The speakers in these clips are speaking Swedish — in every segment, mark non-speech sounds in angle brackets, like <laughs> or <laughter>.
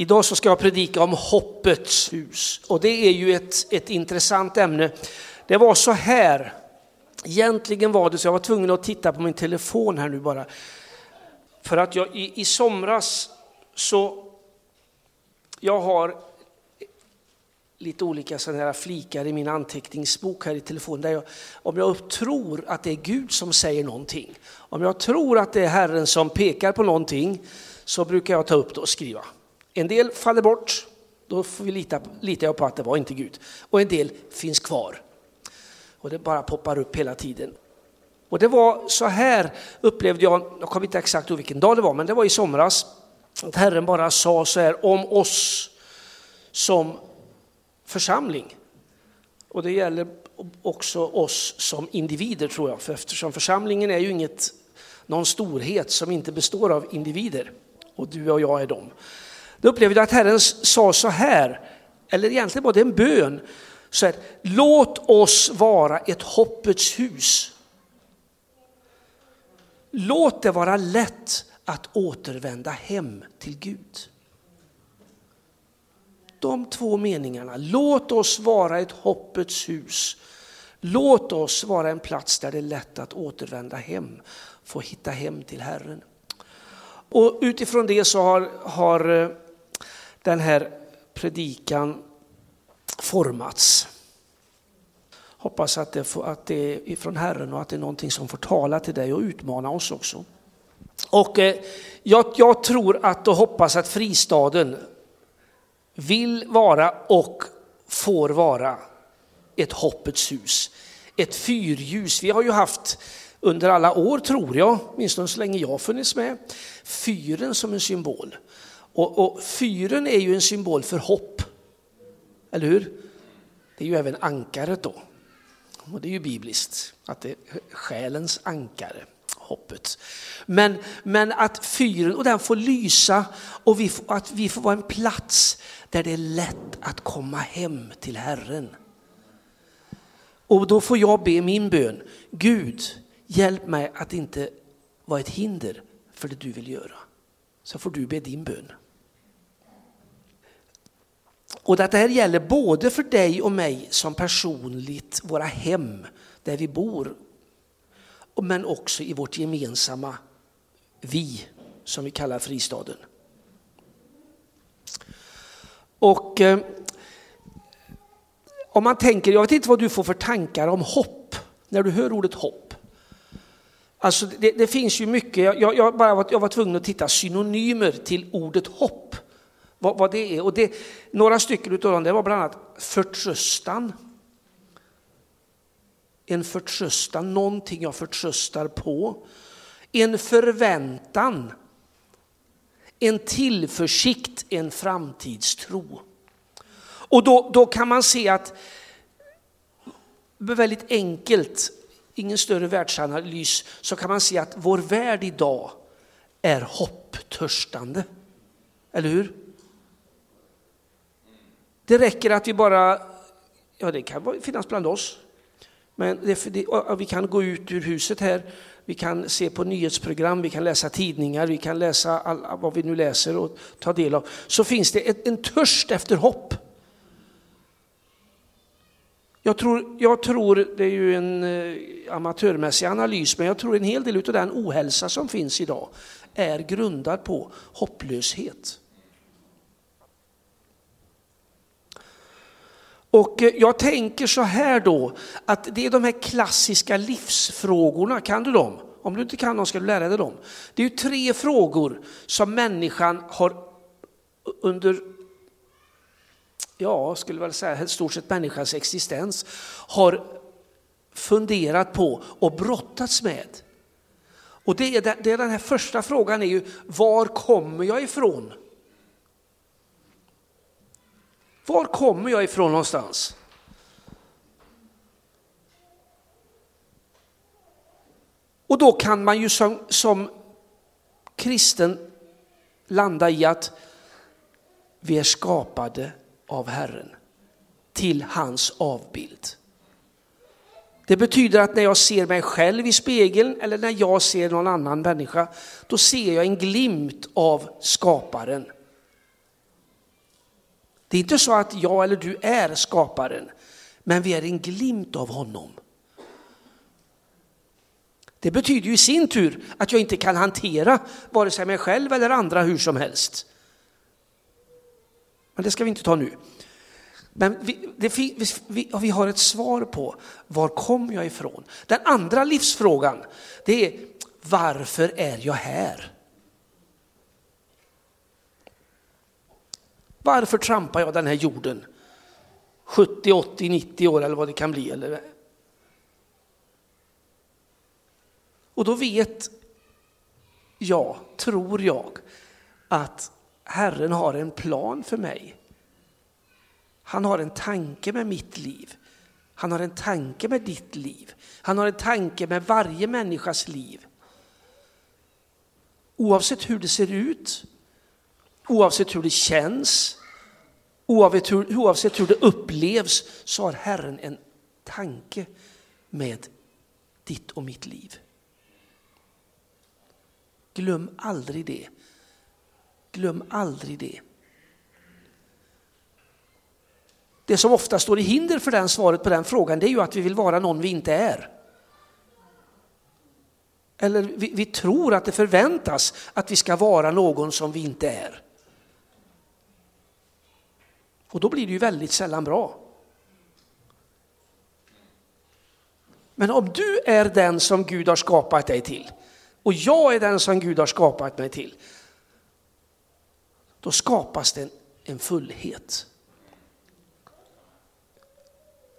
Idag så ska jag predika om hoppets hus och det är ju ett, ett intressant ämne. Det var så här, egentligen var det så, jag var tvungen att titta på min telefon här nu bara. För att jag i, i somras så, jag har lite olika sådana här flikar i min anteckningsbok här i telefonen. Där jag, om jag tror att det är Gud som säger någonting, om jag tror att det är Herren som pekar på någonting, så brukar jag ta upp det och skriva. En del faller bort, då får vi lita, litar jag på att det var inte Gud. Och en del finns kvar. Och det bara poppar upp hela tiden. Och det var så här upplevde jag, jag kommer inte exakt ihåg vilken dag det var, men det var i somras, att Herren bara sa så här om oss som församling. Och det gäller också oss som individer tror jag, för eftersom församlingen är ju inget, någon storhet som inte består av individer. Och du och jag är dem. Då upplevde jag att Herren sa så här, eller egentligen var det en bön, så här, låt oss vara ett hoppets hus. Låt det vara lätt att återvända hem till Gud. De två meningarna, låt oss vara ett hoppets hus. Låt oss vara en plats där det är lätt att återvända hem, få hitta hem till Herren. Och utifrån det så har, har eh, den här predikan formats. Hoppas att det, får, att det är från Herren och att det är någonting som får tala till dig och utmana oss också. Och eh, jag, jag tror att och hoppas att fristaden vill vara och får vara ett hoppets hus. Ett fyrljus. Vi har ju haft under alla år, tror jag, åtminstone så länge jag funnits med, fyren som en symbol. Och, och fyren är ju en symbol för hopp. Eller hur? Det är ju även ankaret då. Och det är ju bibliskt, att det är själens ankare, hoppet. Men, men att fyren, och den får lysa och vi, att vi får vara en plats där det är lätt att komma hem till Herren. Och då får jag be min bön, Gud, hjälp mig att inte vara ett hinder för det du vill göra. Så får du be din bön. Och det här gäller både för dig och mig som personligt, våra hem där vi bor, men också i vårt gemensamma vi som vi kallar fristaden. Och eh, om man tänker, jag vet inte vad du får för tankar om hopp när du hör ordet hopp. Alltså det, det finns ju mycket, jag, jag, bara var, jag var tvungen att titta synonymer till ordet hopp vad, vad det är. Och det, några stycken av dem det var bland annat förtröstan. En förtröstan, någonting jag förtröstar på. En förväntan. En tillförsikt, en framtidstro. Och då, då kan man se att, väldigt enkelt, ingen större världsanalys, så kan man se att vår värld idag är hopptörstande. Eller hur? Det räcker att vi bara, ja det kan finnas bland oss, men det, det, vi kan gå ut ur huset här, vi kan se på nyhetsprogram, vi kan läsa tidningar, vi kan läsa all, vad vi nu läser och ta del av. Så finns det ett, en törst efter hopp. Jag tror, jag tror, det är ju en eh, amatörmässig analys, men jag tror en hel del av den ohälsa som finns idag är grundad på hopplöshet. Och eh, jag tänker så här då, att det är de här klassiska livsfrågorna, kan du dem? Om du inte kan dem ska du lära dig dem. Det är ju tre frågor som människan har under, ja, skulle väl säga, i stort sett människans existens, har funderat på och brottats med. Och det är, det är den här första frågan är ju, var kommer jag ifrån? Var kommer jag ifrån någonstans? Och då kan man ju som, som kristen landa i att vi är skapade av Herren till hans avbild. Det betyder att när jag ser mig själv i spegeln eller när jag ser någon annan människa, då ser jag en glimt av skaparen. Det är inte så att jag eller du är skaparen, men vi är en glimt av honom. Det betyder ju i sin tur att jag inte kan hantera vare sig mig själv eller andra hur som helst. Men det ska vi inte ta nu. Men vi, det, vi, vi har ett svar på var kommer jag ifrån? Den andra livsfrågan det är varför är jag här? Varför trampar jag den här jorden? 70, 80, 90 år eller vad det kan bli. Eller? Och då vet jag, tror jag, att Herren har en plan för mig. Han har en tanke med mitt liv. Han har en tanke med ditt liv. Han har en tanke med varje människas liv. Oavsett hur det ser ut, oavsett hur det känns, oavsett hur, oavsett hur det upplevs så har Herren en tanke med ditt och mitt liv. Glöm aldrig det. Glöm aldrig det. Det som ofta står i hinder för den svaret på den frågan det är ju att vi vill vara någon vi inte är. Eller vi, vi, tror att det förväntas att vi ska vara någon som vi inte är. Och då blir det ju väldigt sällan bra. Men om du är den som Gud har skapat dig till och jag är den som Gud har skapat mig till, då skapas det en, en fullhet.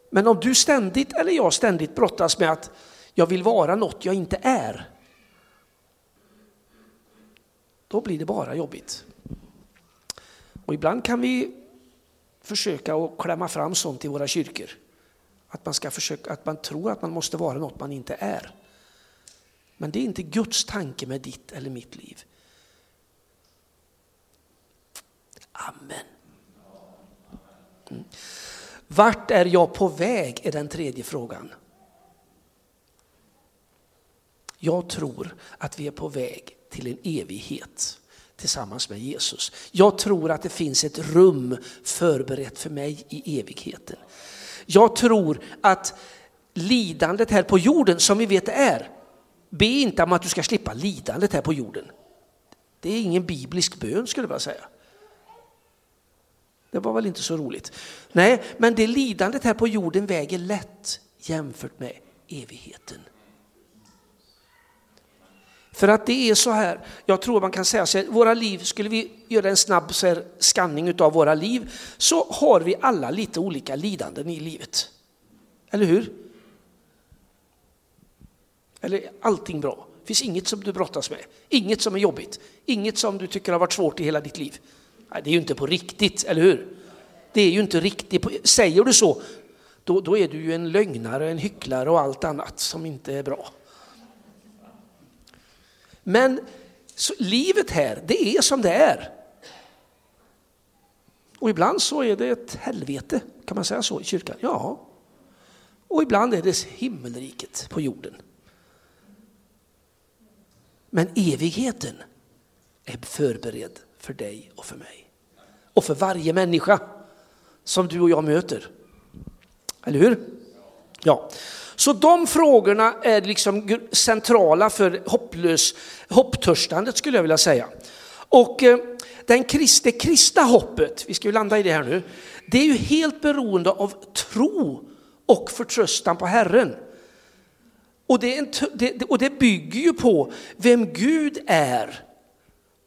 Men om du ständigt, eller jag ständigt brottas med att jag vill vara något jag inte är, då blir det bara jobbigt. Och ibland kan vi försöka att klämma fram sånt i våra kyrkor. Att man, ska försöka, att man tror att man måste vara något man inte är. Men det är inte Guds tanke med ditt eller mitt liv. Amen. Mm. Vart är jag på väg är den tredje frågan. Jag tror att vi är på väg till en evighet tillsammans med Jesus. Jag tror att det finns ett rum förberett för mig i evigheten. Jag tror att lidandet här på jorden, som vi vet är, be inte om att du ska slippa lidandet här på jorden. Det är ingen biblisk bön skulle jag säga. Det var väl inte så roligt. Nej, men det lidandet här på jorden väger lätt jämfört med evigheten. För att det är så här, jag tror man kan säga så här, våra liv, skulle vi göra en snabb så här, skanning av våra liv, så har vi alla lite olika lidanden i livet. Eller hur? Eller allting bra? Det finns inget som du brottas med, inget som är jobbigt, inget som du tycker har varit svårt i hela ditt liv. Nej, det är ju inte på riktigt, eller hur? Det är ju inte riktigt. Säger du så, då, då är du ju en lögnare, en hycklare och allt annat som inte är bra. Men så, livet här, det är som det är. Och ibland så är det ett helvete, kan man säga så i kyrkan? Ja. Och ibland är det himmelriket på jorden. Men evigheten är förberedd för dig och för mig. Och för varje människa som du och jag möter. Eller hur? Ja. Så de frågorna är liksom centrala för hopplös, hopptörstandet skulle jag vilja säga. Och eh, den krist, det kristna hoppet, vi ska ju landa i det här nu, det är ju helt beroende av tro och förtröstan på Herren. Och det, en, det, och det bygger ju på vem Gud är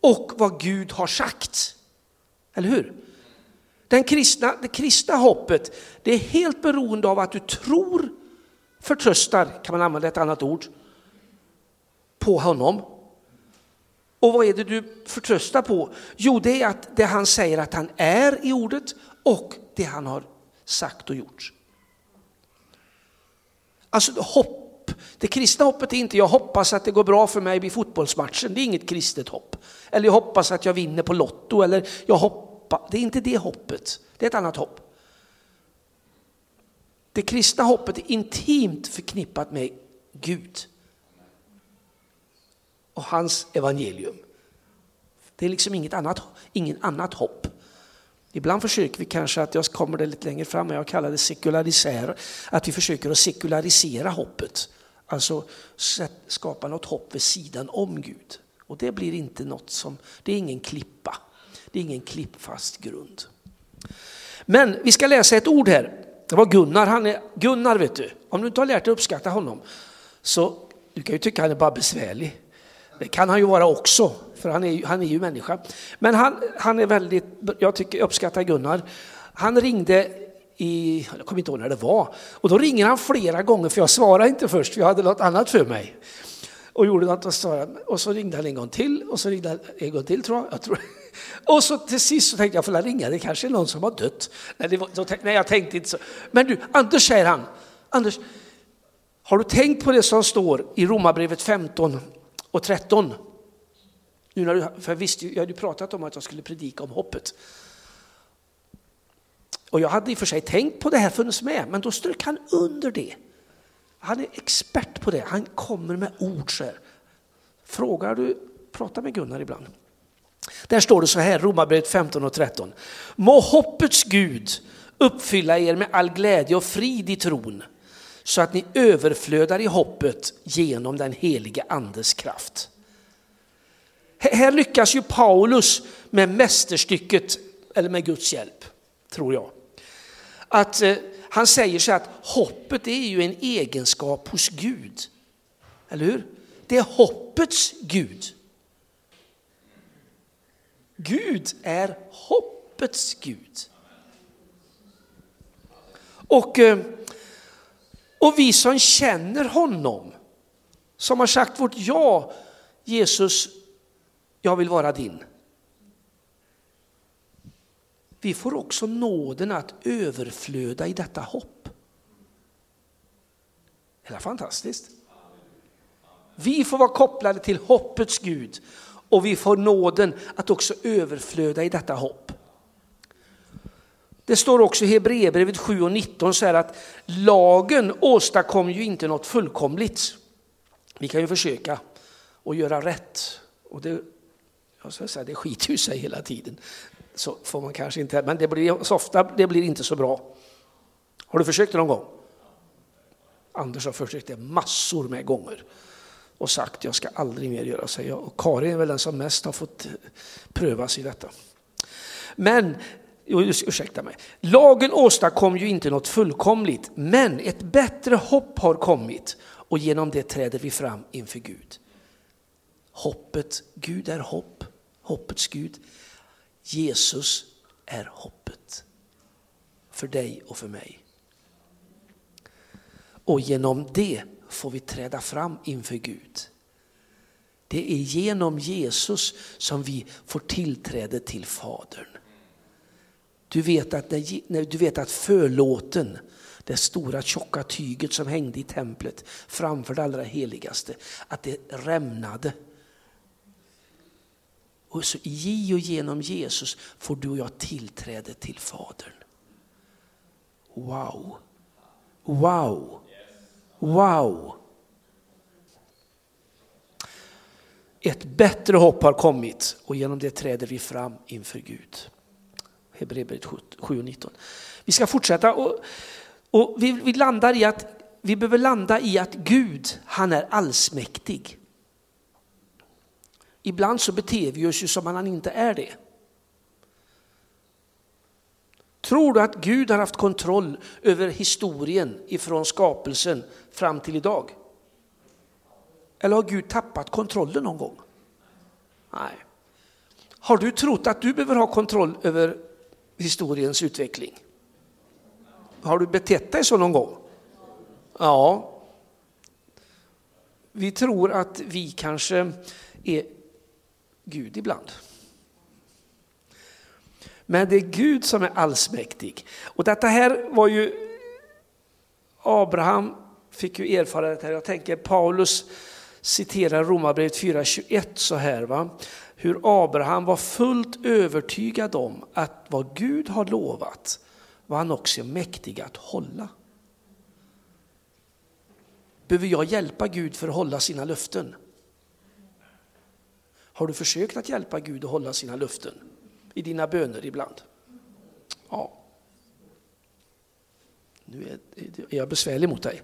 och vad Gud har sagt. Eller hur? Den kristna, det kristna hoppet det är helt beroende av att du tror, förtröstar, kan man använda ett annat ord, på honom. Och vad är det du förtröstar på? Jo, det är att det han säger att han är i ordet och det han har sagt och gjort. Alltså hopp, det kristna hoppet är inte jag hoppas att det går bra för mig vid fotbollsmatchen, det är inget kristet hopp. Eller jag hoppas att jag vinner på Lotto eller jag hoppas det är inte det hoppet, det är ett annat hopp. Det kristna hoppet är intimt förknippat med Gud och hans evangelium. Det är liksom inget annat, ingen annat hopp. Ibland försöker vi kanske, att jag kommer det lite längre fram, jag kallar det sekularisera, att vi försöker att sekularisera hoppet. Alltså skapa något hopp vid sidan om Gud. Och det blir inte något som, det är ingen klippa, det är ingen klippfast grund. Men vi ska läsa ett ord här. Det var Gunnar, han är, Gunnar vet du, om du inte har lärt dig uppskatta honom så du kan ju tycka han är bara besvärlig. Det kan han ju vara också, för han är, han är ju människa. Men han, han är väldigt, jag tycker, uppskattar Gunnar. Han ringde i, jag kommer inte ihåg när det var, och då ringer han flera gånger för jag svarade inte först, för jag hade något annat för mig. Och gjorde något och svarade, och så ringde han en gång till och så ringde han en gång till tror jag. jag tror. Och så till sist så tänkte jag, jag får ringa, det kanske är någon som har dött. Nej, det var, då, nej, jag tänkte inte så. Men du, Anders säger han, Anders, har du tänkt på det som står i Romarbrevet 15 och 13? Nu när du, för visst, jag hade ju pratat om att jag skulle predika om hoppet. Och jag hade i och för sig tänkt på det här funnits med, men då strök han under det. Han är expert på det, han kommer med ord så här. Frågar du, prata med Gunnar ibland. Där står det så här, Romarbrevet 15 och 13. Må hoppets Gud uppfylla er med all glädje och frid i tron så att ni överflödar i hoppet genom den helige andes kraft. Här lyckas ju Paulus med mästerstycket, eller med Guds hjälp, tror jag. Att eh, han säger så att hoppet är ju en egenskap hos Gud. Eller hur? Det är hoppets Gud. Gud är hoppets Gud. Och eh, och vi som känner honom, som har sagt vårt ja, Jesus, jag vill vara din. Vi får också nåden att överflöda i detta hopp. Det är fantastiskt. Vi får vara kopplade till hoppets Gud och vi får nåden att också överflöda i detta hopp. Det står också i Hebreerbrevet 7 och 19 så här att lagen åstadkom ju inte något fullkomligt. Vi kan ju försöka att göra rätt. Och det, jag ska säga, det skiter ju sig hela tiden. Så får man kanske inte, men det blir, så ofta det blir inte så bra. Har du försökt det någon gång? Anders har försökt det massor med gånger och sagt jag ska aldrig mer göra så. Och Karin är väl den som mest har fått prövas i detta. Men ursäkta mig, lagen åstadkom ju inte något fullkomligt, men ett bättre hopp har kommit och genom det träder vi fram inför Gud. Hoppet, Gud är hopp, hoppets Gud. Jesus är hoppet för dig och för mig. Och genom det får vi träda fram inför Gud. Det är genom Jesus som vi får tillträde till Fadern. Du vet att, när, du vet att förlåten, det stora tjocka tyget som hängde i templet framför det allra heligaste, att det rämnade. Och så i och genom Jesus får du och jag tillträde till Fadern. Wow! Wow! Wow! Ett bättre hopp har kommit och genom det träder vi fram inför Gud. Hebreerbrevet 7 och 19. Vi ska fortsätta och, och vi, vi, landar i att vi behöver landa i att Gud, han är allsmäktig. Ibland så beter vi oss ju som om han inte är det. Tror du att Gud har haft kontroll över historien ifrån skapelsen fram till idag? Eller har Gud tappat kontrollen någon gång? Nej. Har du trott att du behöver ha kontroll över historiens utveckling. Har du betett dig så någon gång? Ja. Vi tror att vi kanske är Gud ibland. Men det är Gud som är allsmäktig. Och detta här var ju Abraham fick ju erfara det här. Jag tänker Paulus citerar Romarbrevet 4.21 så här. Va? hur Abraham var fullt övertygad om att vad Gud har lovat var han också mäktig att hålla. Behöver jag hjälpa Gud för att hålla sina löften? Har du försökt att hjälpa Gud att hålla sina löften i dina böner ibland? Ja. Nu är jag besvärlig mot dig.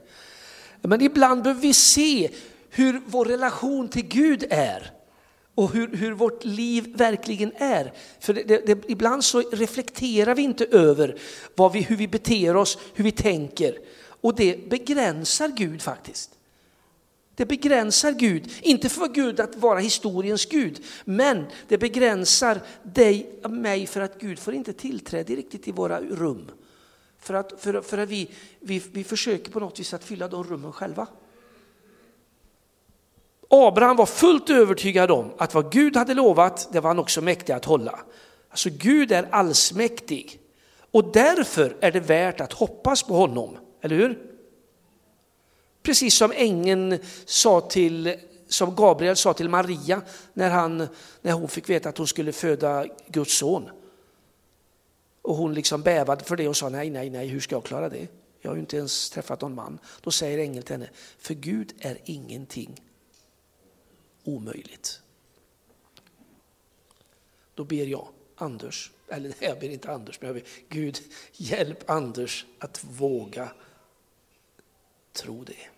Men ibland behöver vi se hur vår relation till Gud är och hur, hur vårt liv verkligen är. För det, det, det, ibland så reflekterar vi inte över vad vi, hur vi beter oss, hur vi tänker. Och det begränsar Gud faktiskt. Det begränsar Gud, inte för Gud att vara historiens Gud, men det begränsar dig och mig för att Gud får inte tillträde riktigt i våra rum. För att, för, för att vi, vi, vi försöker på något vis att fylla de rummen själva. Abraham var fullt övertygad om att vad Gud hade lovat, det var han också mäktig att hålla. Alltså Gud är allsmäktig och därför är det värt att hoppas på honom, eller hur? Precis som ängeln sa till, som Gabriel sa till Maria när, han, när hon fick veta att hon skulle föda Guds son. Och hon liksom bävade för det och sa nej, nej, nej, hur ska jag klara det? Jag har ju inte ens träffat någon man. Då säger ängeln till henne, för Gud är ingenting omöjligt. Då ber jag Anders, eller <laughs> jag ber inte Anders, men jag ber Gud hjälp Anders att våga tro det.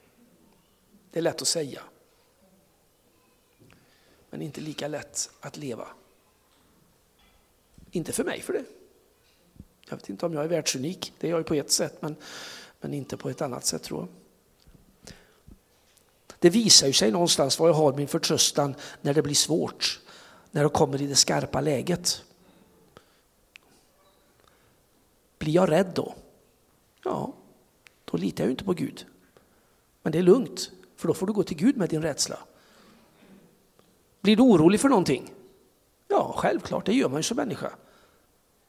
Det är lätt att säga, men inte lika lätt att leva. Inte för mig för det. Jag vet inte om jag är världsunik, det är jag på ett sätt, men, men inte på ett annat sätt tror jag. Det visar ju sig någonstans var jag har min förtröstan när det blir svårt, när det kommer i det skarpa läget. Blir jag rädd då? Ja, då litar jag ju inte på Gud. Men det är lugnt, för då får du gå till Gud med din rädsla. Blir du orolig för någonting? Ja, självklart, det gör man ju som människa.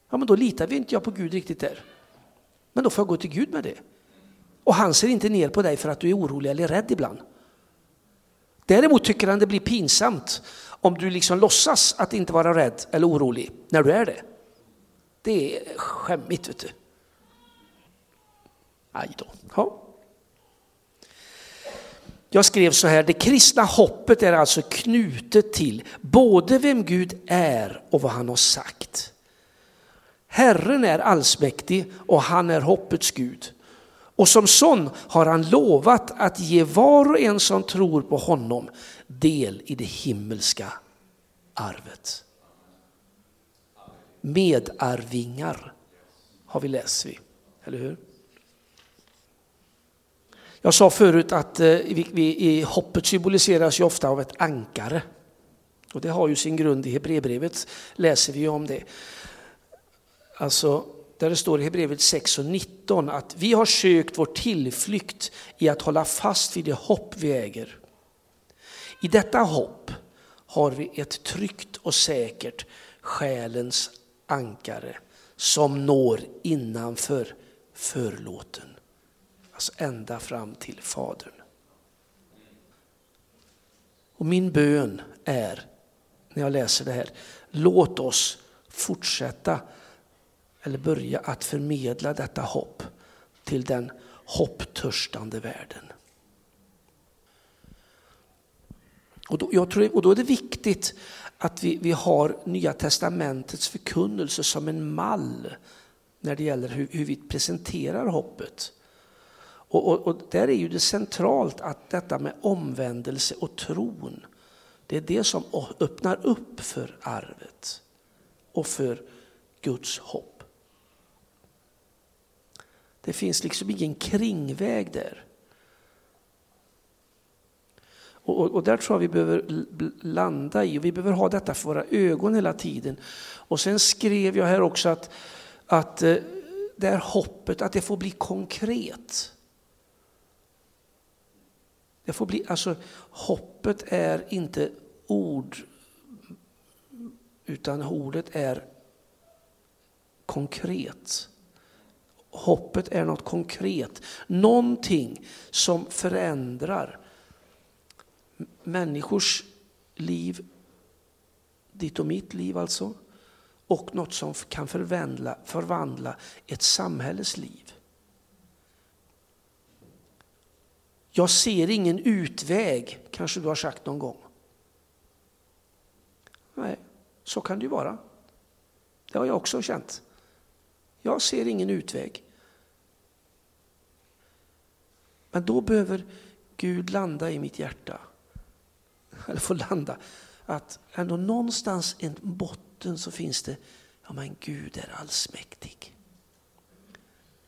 Ja, men då litar vi inte jag på Gud riktigt där. Men då får jag gå till Gud med det. Och han ser inte ner på dig för att du är orolig eller rädd ibland. Däremot tycker han det blir pinsamt om du liksom låtsas att inte vara rädd eller orolig när du är det. Det är skämmigt. Vet du. Aj då. Ja. Jag skrev så här, det kristna hoppet är alltså knutet till både vem Gud är och vad han har sagt. Herren är allsmäktig och han är hoppets Gud. Och som sån har han lovat att ge var och en som tror på honom del i det himmelska arvet. Medarvingar har vi läst vi, eller hur? Jag sa förut att eh, vi, vi, i hoppet symboliseras ju ofta av ett ankare. Och det har ju sin grund i Hebreerbrevet, läser vi ju om det. Alltså där det står i Hebreerbrevet 6 och 19 att vi har sökt vår tillflykt i att hålla fast vid det hopp vi äger. I detta hopp har vi ett tryggt och säkert själens ankare som når innanför förlåten oss ända fram till Fadern. Och min bön är, när jag läser det här, låt oss fortsätta eller börja att förmedla detta hopp till den hopptörstande världen. Och då, jag tror, och då är det viktigt att vi, vi har Nya Testamentets förkunnelse som en mall när det gäller hur, hur vi presenterar hoppet. Och, och, och, där är ju det centralt att detta med omvändelse och tron, det är det som öppnar upp för arvet och för Guds hopp. Det finns liksom ingen kringväg där. Och, och, och, där tror jag vi behöver landa i, och vi behöver ha detta för våra ögon hela tiden. Och sen skrev jag här också att, att eh, det här hoppet, att det får bli konkret. Det får bli, alltså hoppet är inte ord, utan ordet är konkret. Hoppet är något konkret, någonting som förändrar människors liv, ditt och mitt liv alltså, och något som kan förvandla, förvandla ett samhälles liv. Jag ser ingen utväg, kanske du har sagt någon gång. Nej, så kan det ju vara. Det har jag också känt jag ser ingen utväg. Men då behöver Gud landa i mitt hjärta. Eller få landa. Att ändå någonstans i botten så finns det, ja men Gud är allsmäktig.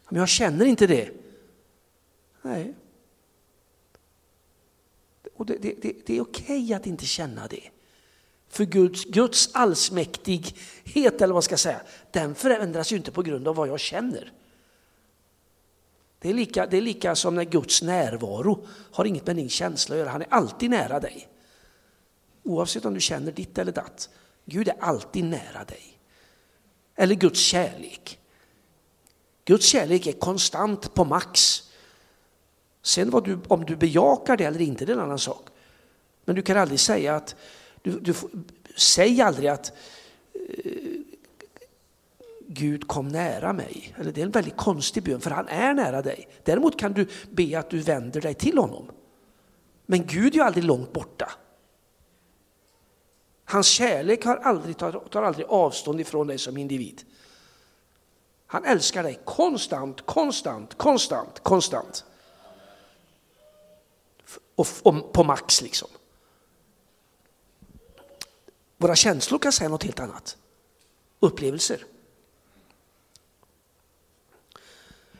Men jag känner inte det. Nej. Och det, det, det, det är okej att inte känna det. För Guds, Guds allsmäktighet, eller vad man ska säga, den förändras ju inte på grund av vad jag känner. Det är, lika, det är lika som när Guds närvaro har inget med din känsla att göra, han är alltid nära dig. Oavsett om du känner ditt eller datt. Gud är alltid nära dig. Eller Guds kärlek. Guds kärlek är konstant på max. Sen du, om du bejakar det eller inte, det är en annan sak. Men du kan aldrig säga att, du, du säg aldrig att eh, Gud kom nära mig. Eller det är en väldigt konstig bön, för han är nära dig. Däremot kan du be att du vänder dig till honom. Men Gud är ju aldrig långt borta. Hans kärlek har aldrig, tar, tar aldrig avstånd ifrån dig som individ. Han älskar dig konstant, konstant, konstant, konstant. Och, och på max liksom. Våra känslor kan säga något helt annat. Upplevelser.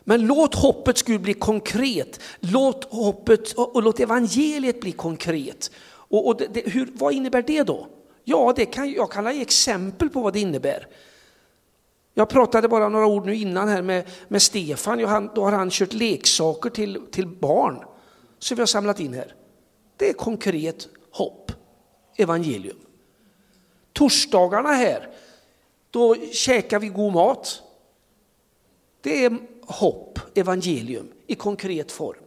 Men låt hoppets Gud bli konkret. Låt hoppet och låt evangeliet bli konkret. Och, och det, det, hur, vad innebär det då? Ja, det kan, jag kan ge exempel på vad det innebär. Jag pratade bara några ord nu innan här med, med Stefan, han, då har han kört leksaker till, till barn som vi har samlat in här. Det är konkret hopp, evangelium. Torsdagarna här, då käkar vi god mat. Det är hopp, evangelium i konkret form.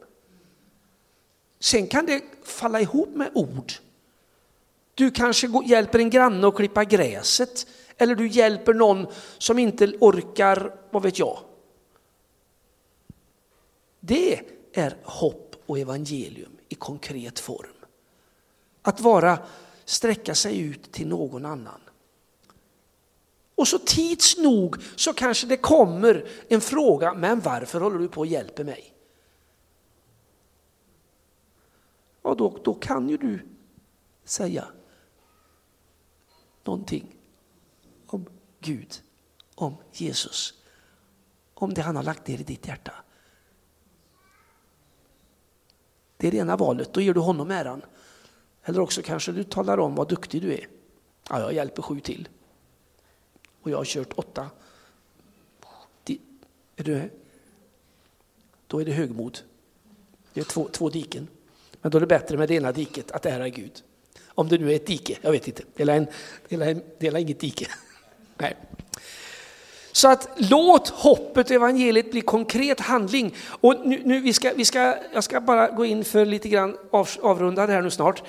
Sen kan det falla ihop med ord. Du kanske hjälper en granne att klippa gräset eller du hjälper någon som inte orkar, vad vet jag. Det är hopp och evangelium i konkret form. Att vara, sträcka sig ut till någon annan. Och så tids nog så kanske det kommer en fråga, men varför håller du på och hjälper mig? Ja, då, då kan ju du säga någonting om Gud, om Jesus, om det han har lagt ner i ditt hjärta. Det är det ena valet, då ger du honom äran. Eller också kanske du talar om vad duktig du är. Ja, jag hjälper sju till. Och jag har kört åtta. Är du med? Då är det högmod. Det är två, två diken. Men då är det bättre med det ena diket, att ära Gud. Om det nu är ett dike, jag vet inte. Dela, en, dela, en, dela inget dike. <laughs> Nej. Så att låt hoppet och evangeliet bli konkret handling. Och nu, nu, vi ska, vi ska, jag ska bara gå in för lite grann av, avrunda det här nu snart.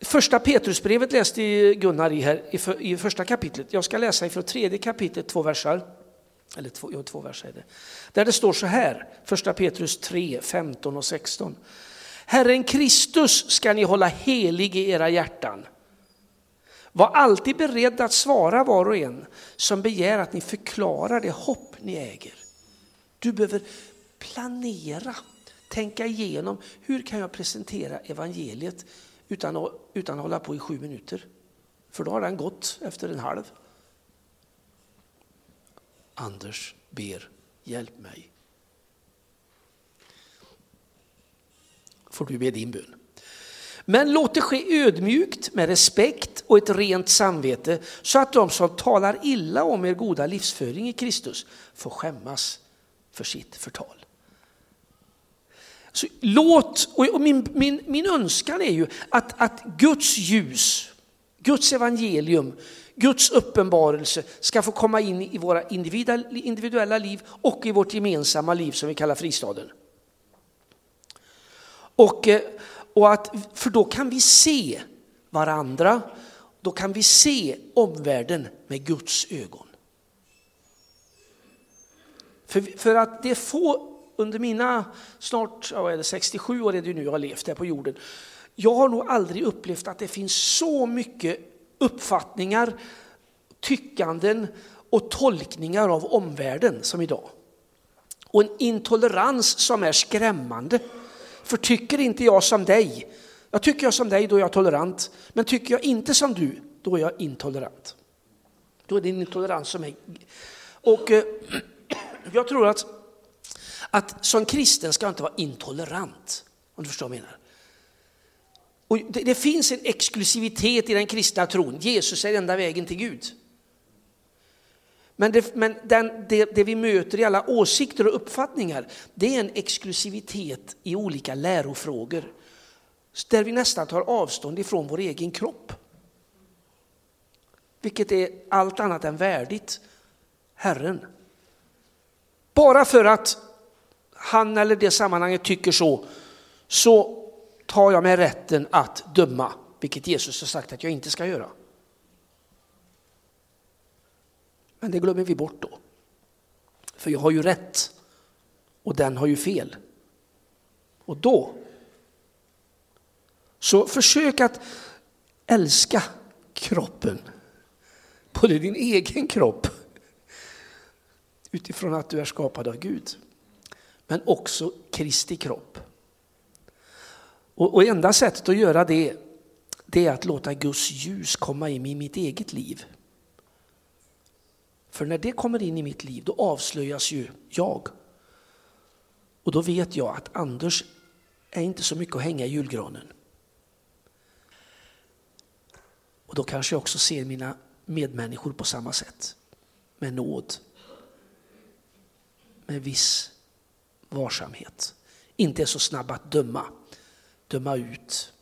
Första Petrusbrevet läste Gunnar i, här, i, i första kapitlet. Jag ska läsa ifrån tredje kapitlet, två versar. Eller två, ja, två verser är det. Där det står så här, första Petrus 3, 15 och 16. Herren Kristus ska ni hålla helig i era hjärtan. Var alltid beredd att svara var och en som begär att ni förklarar det hopp ni äger. Du behöver planera, tänka igenom hur kan jag presentera evangeliet utan att, utan att hålla på i sju minuter. För då har den gått efter en halv. Anders ber, hjälp mig. Får du be din bön. Men låt det ske ödmjukt med respekt och ett rent samvete så att de som talar illa om er goda livsföring i Kristus får skämmas för sitt förtal. Så låt, och min, min, min önskan är ju att, att Guds ljus, Guds evangelium, Guds uppenbarelse ska få komma in i våra individuella liv och i vårt gemensamma liv som vi kallar fristaden. Och, eh, och att, för då kan vi se varandra, då kan vi se omvärlden med Guds ögon. För, för att det är få under mina snart ja, det, 67 år är det nu jag har levt här på jorden. Jag har nog aldrig upplevt att det finns så mycket uppfattningar, tyckanden och tolkningar av omvärlden som idag. Och en intolerans som är skrämmande. För tycker inte jag som dig, jag tycker jag som dig då är jag tolerant, men tycker jag inte som du, då är jag intolerant. Då är det en intolerans som är... Och eh, <clears throat> jag tror att, att som kristen ska jag inte vara intolerant, om du förstår vad jag menar. Och det, det, finns en exklusivitet i den kristna tron. Jesus är enda vägen till Gud. Men, det, men den, det, det, vi möter i alla åsikter och uppfattningar, det är en exklusivitet i olika lärofrågor. Där vi nästan tar avstånd ifrån vår egen kropp. Vilket är allt annat än värdigt Herren. Bara för att han eller det sammanhanget tycker så, så tar jag mig rätten att döma, vilket Jesus har sagt att jag inte ska göra. Men det glömmer vi bort då. För jag har ju rätt och den har ju fel. Och då, så försök att älska kroppen, både din egen kropp, utifrån att du är skapad av Gud, men också Kristi kropp. Och, och enda sättet att göra det, det är att låta Guds ljus komma in i mitt eget liv. För när det kommer in i mitt liv, då avslöjas ju jag. Och då vet jag att Anders är inte så mycket att hänga i julgranen. Och då kanske jag också ser mina medmänniskor på samma sätt. Med nåd. Med viss varsamhet. Inte är så snabb att döma döma ut.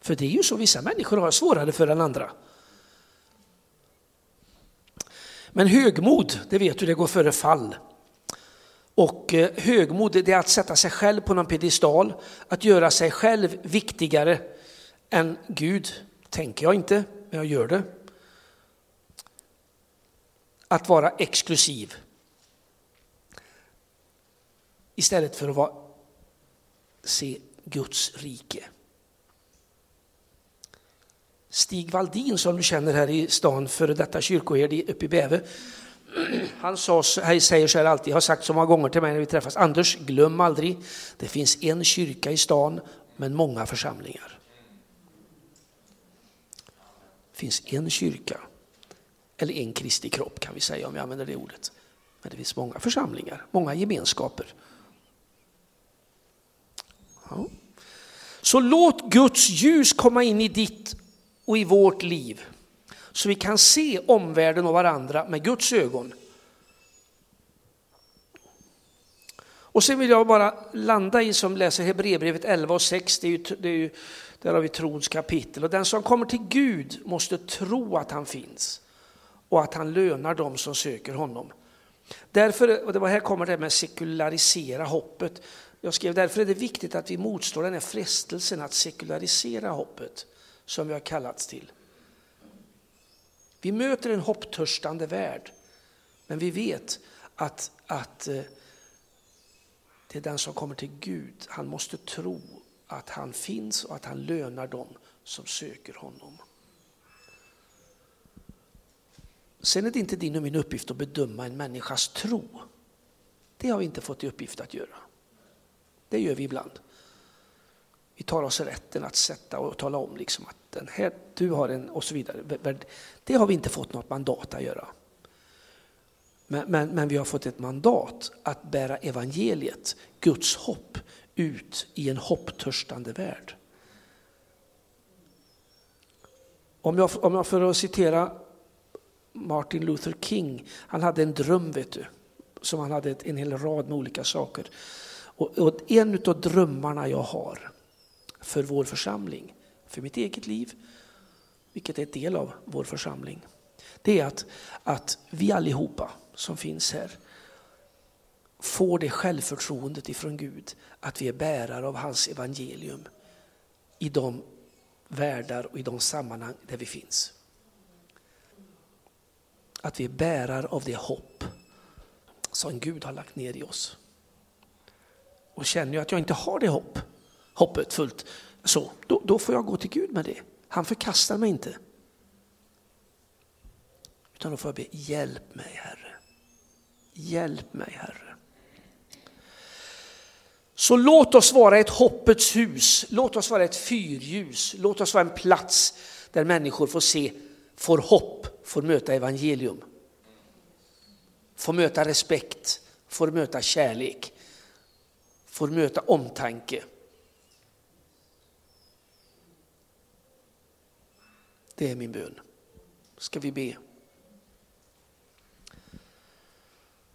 För det är ju så vissa människor har svårare för än andra. Men högmod, det vet du, det går före fall. Och eh, högmod, det är att sätta sig själv på någon pedestal, att göra sig själv viktigare än Gud. Tänker jag inte, men jag gör det. Att vara exklusiv. Istället för att vara, se Guds rike. Stig Valdin som du känner här i stan, före detta kyrkoherde uppe i Bäve. Han sa, säger så här alltid, har sagt så många gånger till mig när vi träffas, Anders glöm aldrig, det finns en kyrka i stan men många församlingar. Det finns en kyrka, eller en Kristi kropp kan vi säga om jag använder det ordet. Men det finns många församlingar, många gemenskaper. Ja. Så låt Guds ljus komma in i ditt och i vårt liv. Så vi kan se omvärlden och varandra med Guds ögon. Och sen vill jag bara landa i som läser Hebreerbrevet 11 och 6, det är ju, det är ju, där har vi trons kapitel. Och den som kommer till Gud måste tro att han finns och att han lönar dem som söker honom. Därför, och det var här kommer det med sekularisera hoppet. Jag skrev därför är det viktigt att vi motstår den här frestelsen att sekularisera hoppet som vi har kallats till. Vi möter en hopptörstande värld, men vi vet att, att eh, det är den som kommer till Gud. Han måste tro att han finns och att han lönar dem som söker honom. Sen är det inte din och min uppgift att bedöma en människas tro. Det har vi inte fått i uppgift att göra. Det gör vi ibland. Vi tar oss rätten att sätta och tala om liksom att den här, du har en och så vidare. Det har vi inte fått något mandat att göra. Men, men, men vi har fått ett mandat att bära evangeliet, Guds hopp, ut i en hopptörstande värld. Om jag, om jag för att citera Martin Luther King, han hade en dröm vet du, som han hade en hel rad med olika saker. Och, och en av drömmarna jag har för vår församling, för mitt eget liv, vilket är en del av vår församling, det är att, att vi allihopa som finns här får det självförtroendet ifrån Gud att vi är bärare av hans evangelium i de världar och i de sammanhang där vi finns. Att vi är bärare av det hopp som Gud har lagt ner i oss och känner jag att jag inte har det hopp, hoppet fullt, så, då, då får jag gå till Gud med det. Han förkastar mig inte. Utan då får jag be, hjälp mig Herre. Hjälp mig Herre. Så låt oss vara ett hoppets hus, låt oss vara ett fyrljus, låt oss vara en plats där människor får se, får hopp, får möta evangelium. Får möta respekt, får möta kärlek, får möta omtanke. Det är min bön. Ska vi be.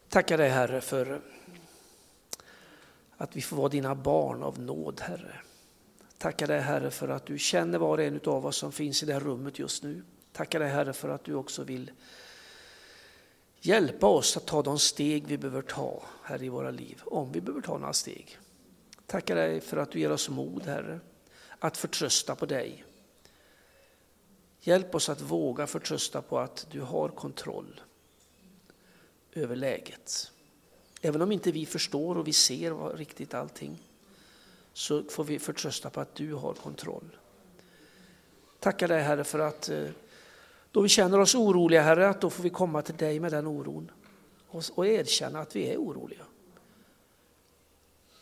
Tackar dig Herre för att vi får vara dina barn av nåd Herre. Tackar dig Herre för att du känner var och en av oss som finns i det här rummet just nu. Tackar dig Herre för att du också vill hjälpa oss att ta de steg vi behöver ta här i våra liv, om vi behöver ta några steg. Tackar dig för att du ger oss mod Herre, att förtrösta på dig. Hjälp oss att våga förtrösta på att du har kontroll över läget. Även om inte vi förstår och vi ser riktigt allting så får vi förtrösta på att du har kontroll. Tackar dig Herre för att eh, då vi känner oss oroliga Herre, att då får vi komma till dig med den oron och erkänna att vi är oroliga.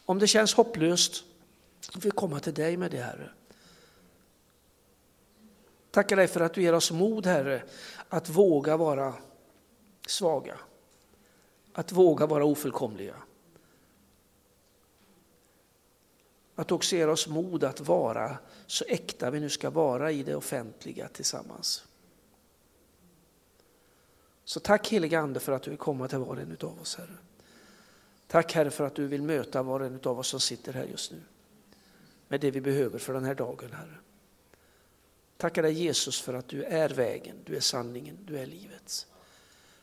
Om det känns hopplöst då får vi komma till dig med det Herre. Tackar dig för att du ger oss mod Herre att våga vara svaga. Att våga vara ofullkomliga. Att också ge oss mod att vara så äkta vi nu ska vara i det offentliga tillsammans. Så tack helige Ande för att du vill komma till var och en av oss Herre. Tack Herre för att du vill möta var och en av oss som sitter här just nu. Med det vi behöver för den här dagen Herre. Tackar dig Jesus för att du är vägen, du är sanningen, du är livet.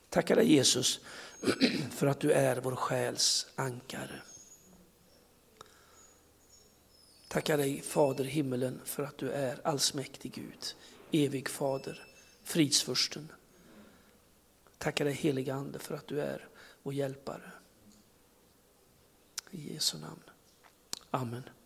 Tackar dig Jesus <clears throat> för att du är vår själs ankare. Tackar dig Fader himmelen för att du är allsmäktig Gud, evig Fader, fridsfursten. Tackar dig heliga Ande för att du är vår hjälpare. I Jesu namn. Amen.